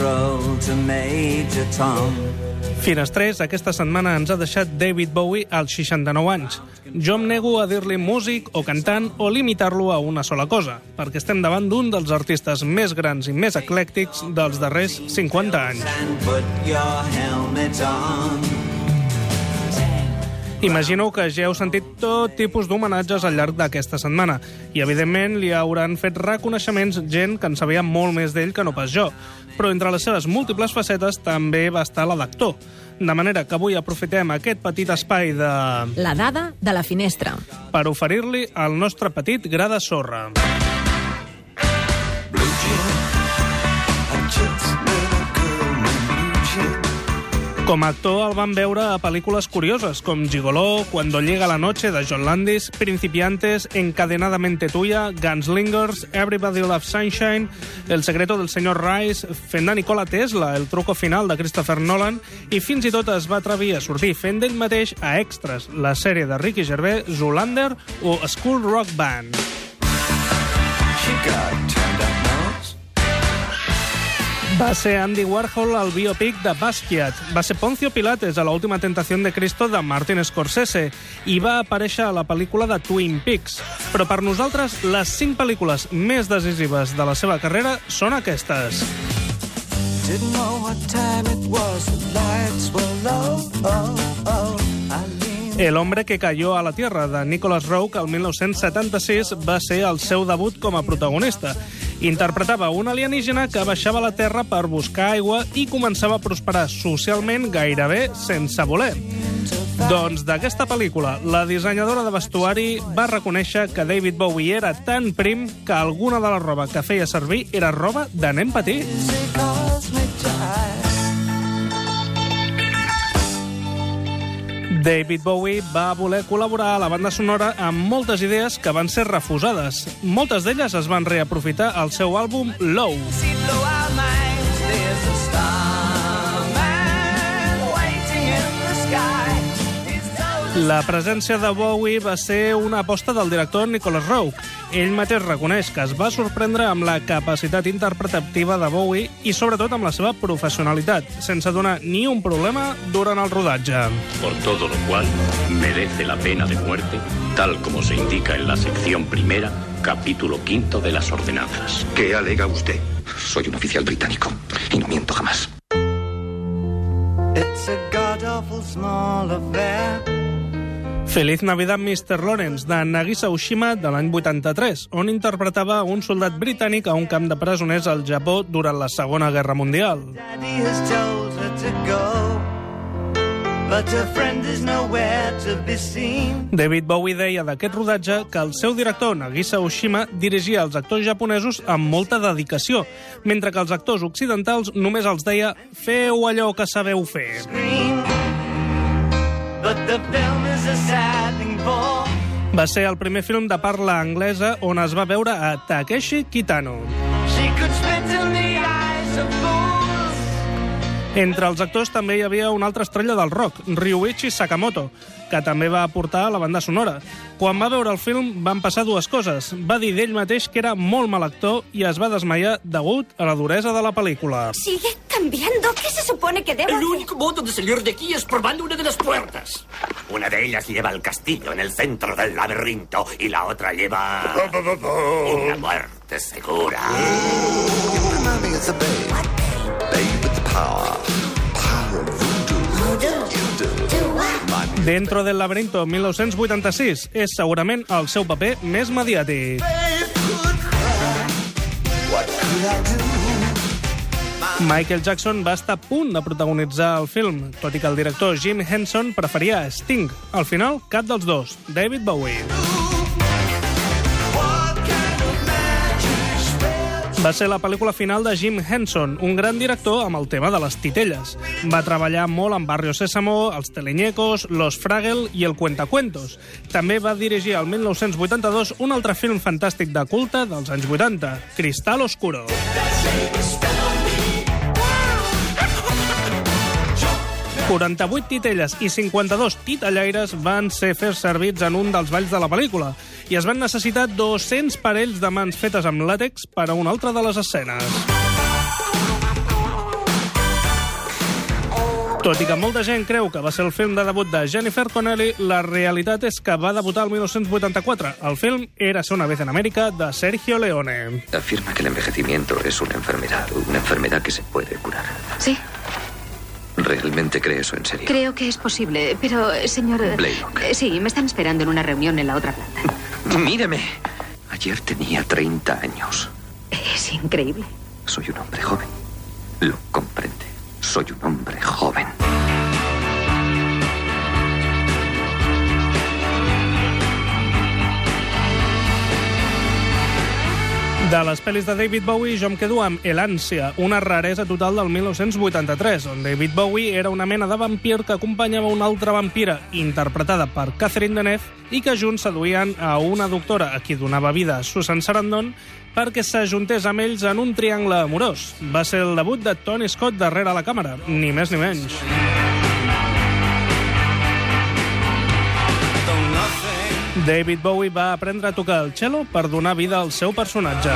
patrol to Major Tom. Finestrés, aquesta setmana ens ha deixat David Bowie als 69 anys. Jo em nego a dir-li músic o cantant o limitar-lo a una sola cosa, perquè estem davant d'un dels artistes més grans i més eclèctics dels darrers 50 anys. Imagino que ja heu sentit tot tipus d'homenatges al llarg d'aquesta setmana i, evidentment, li hauran fet reconeixements gent que en sabia molt més d'ell que no pas jo. Però entre les seves múltiples facetes també va estar la d'actor. De manera que avui aprofitem aquest petit espai de... La dada de la finestra. per oferir-li el nostre petit gra de sorra. Com a actor el van veure a pel·lícules curioses com Gigoló, Cuando llega la noche de John Landis, Principiantes, Encadenadamente tuya, Gunslingers, Everybody Loves Sunshine, El secreto del senyor Rice, fent de Nikola Tesla, El truco final de Christopher Nolan, i fins i tot es va atrevir a sortir fent d'ell mateix a Extras, la sèrie de Ricky Gervais, Zoolander o School Rock Band. She got. Va ser Andy Warhol al biopic de Basquiat. Va ser Poncio Pilates a l'última tentació de Cristo de Martin Scorsese i va aparèixer a la pel·lícula de Twin Peaks. Però per nosaltres, les cinc pel·lícules més decisives de la seva carrera són aquestes. Didn't know what time it El hombre que cayó a la Tierra, de Nicholas Rogue, el 1976, va ser el seu debut com a protagonista. Interpretava un alienígena que baixava a la Terra per buscar aigua i començava a prosperar socialment gairebé sense voler. Doncs d'aquesta pel·lícula, la dissenyadora de vestuari va reconèixer que David Bowie era tan prim que alguna de la roba que feia servir era roba de nen petit. David Bowie va voler col·laborar a la banda sonora amb moltes idees que van ser refusades. Moltes d'elles es van reaprofitar al seu àlbum Low. See La presència de Bowie va ser una aposta del director Nicholas Rowe. Ell mateix reconeix que es va sorprendre amb la capacitat interpretativa de Bowie i sobretot amb la seva professionalitat, sense donar ni un problema durant el rodatge. por todo lo cual merece la pena de muerte, tal como se indica en la sección primera, capítulo quinto de las ordenanzas. ¿Qué alega usted? Soy un oficial británico y no miento jamás. It's a god-awful small affair. Feliz Navidad, Mr. Lawrence, de Nagisa Oshima, de l'any 83, on interpretava un soldat britànic a un camp de presoners al Japó durant la Segona Guerra Mundial. David Bowie deia d'aquest rodatge que el seu director, Nagisa Oshima, dirigia els actors japonesos amb molta dedicació, mentre que els actors occidentals només els deia «feu allò que sabeu fer». But the film is a sad. Va ser el primer film de parla anglesa on es va veure a Takeshi Kitano. She could spit in the eyes of fools. Entre els actors també hi havia una altra estrella del rock, Ryuichi Sakamoto, que també va aportar a la banda sonora. Quan va veure el film van passar dues coses. Va dir d'ell mateix que era molt mal actor i es va desmaiar degut a la duresa de la pel·lícula. Sigue cambiando. ¿Qué se supone que debo El único modo de salir de aquí es probando una de las puertas. Una de ellas lleva al castillo en el centro del laberinto y la otra lleva... Una muerte segura. Dentro del laberinto 1986 és segurament el seu paper més mediàtic. Michael Jackson va estar a punt de protagonitzar el film, tot i que el director Jim Henson preferia Sting. Al final, cap dels dos, David Bowie. Va ser la pel·lícula final de Jim Henson, un gran director amb el tema de les titelles. Va treballar molt amb Barrio Sésamo, Els Teleñecos, Los Fraggle i El Cuentacuentos. També va dirigir el 1982 un altre film fantàstic de culte dels anys 80, Cristal Oscuro. ...48 titelles i 52 titellaires van ser fer servits en un dels balls de la pel·lícula i es van necessitar 200 parells de mans fetes amb làtex per a una altra de les escenes. Tot i que molta gent creu que va ser el film de debut de Jennifer Connelly, la realitat és que va debutar el 1984. El film era una vez en América de Sergio Leone. Afirma que el envejecimiento es una enfermedad, una enfermedad que se puede curar. Sí, ¿Realmente cree eso en serio? creo que es posible, pero, señor... Blaylock. eh, sí, me están esperando en una reunión en la otra planta. Míreme. Ayer tenía 30 años. Es increíble. Soy un hombre joven. Lo comprende. Soy un hombre joven. De les pel·lis de David Bowie, jo em quedo amb El una raresa total del 1983, on David Bowie era una mena de vampir que acompanyava una altra vampira, interpretada per Catherine Deneuve, i que junts seduïen a una doctora a qui donava vida Susan Sarandon perquè s'ajuntés amb ells en un triangle amorós. Va ser el debut de Tony Scott darrere la càmera, ni més ni menys. David Bowie va aprendre a tocar el cello per donar vida al seu personatge.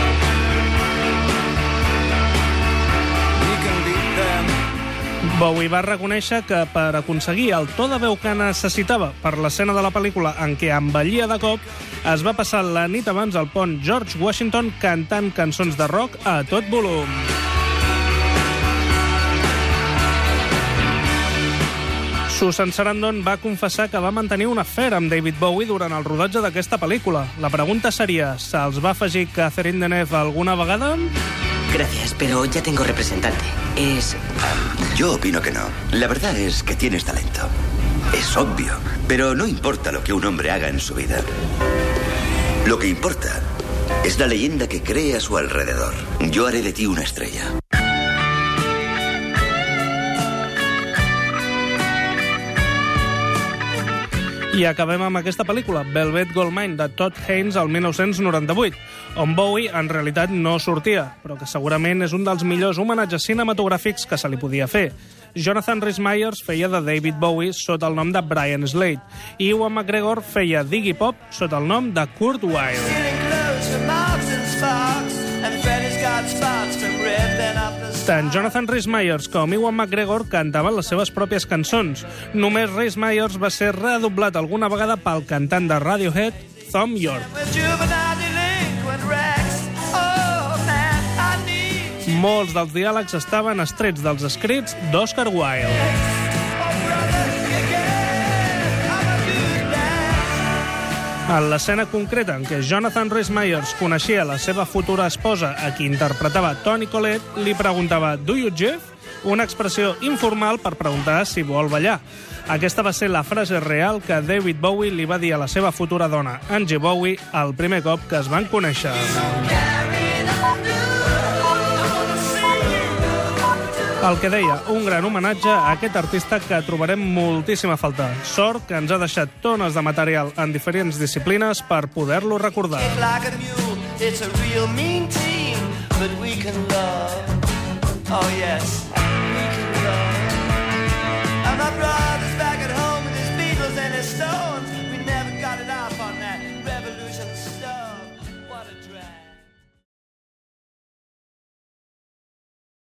Bowie va reconèixer que per aconseguir el to de veu que necessitava per l'escena de la pel·lícula en què envellia de cop, es va passar la nit abans al pont George Washington cantant cançons de rock a tot volum. Susan Sarandon va confessar que va mantenir un afer amb David Bowie durant el rodatge d'aquesta pel·lícula. La pregunta seria, se'ls va afegir Catherine Deneuve alguna vegada? Gracias, pero ya tengo representante. Es... Yo opino que no. La verdad es que tienes talento. Es obvio, pero no importa lo que un hombre haga en su vida. Lo que importa es la leyenda que cree a su alrededor. Yo haré de ti una estrella. I acabem amb aquesta pel·lícula, Velvet Goldmine, de Todd Haynes, al 1998, on Bowie en realitat no sortia, però que segurament és un dels millors homenatges cinematogràfics que se li podia fer. Jonathan Rhys Meyers feia de David Bowie sota el nom de Brian Slade i Ewan McGregor feia d'Iggy Pop sota el nom de Kurt Weill. Tant Jonathan Rhys Meyers com Ewan McGregor cantaven les seves pròpies cançons. Només Rhys Meyers va ser redoblat alguna vegada pel cantant de Radiohead, Thom Yorke. Molts dels diàlegs estaven estrets dels escrits d'Oscar Wilde. En l'escena concreta en què Jonathan Rhys Meyers coneixia la seva futura esposa, a qui interpretava Toni Collette, li preguntava «Do you Jeff?», una expressió informal per preguntar si vol ballar. Aquesta va ser la frase real que David Bowie li va dir a la seva futura dona, Angie Bowie, el primer cop que es van conèixer. El que deia, un gran homenatge a aquest artista que trobarem moltíssima falta. Sort que ens ha deixat tones de material en diferents disciplines per poder-lo recordar. Oh, yes, we can go. I'm not right.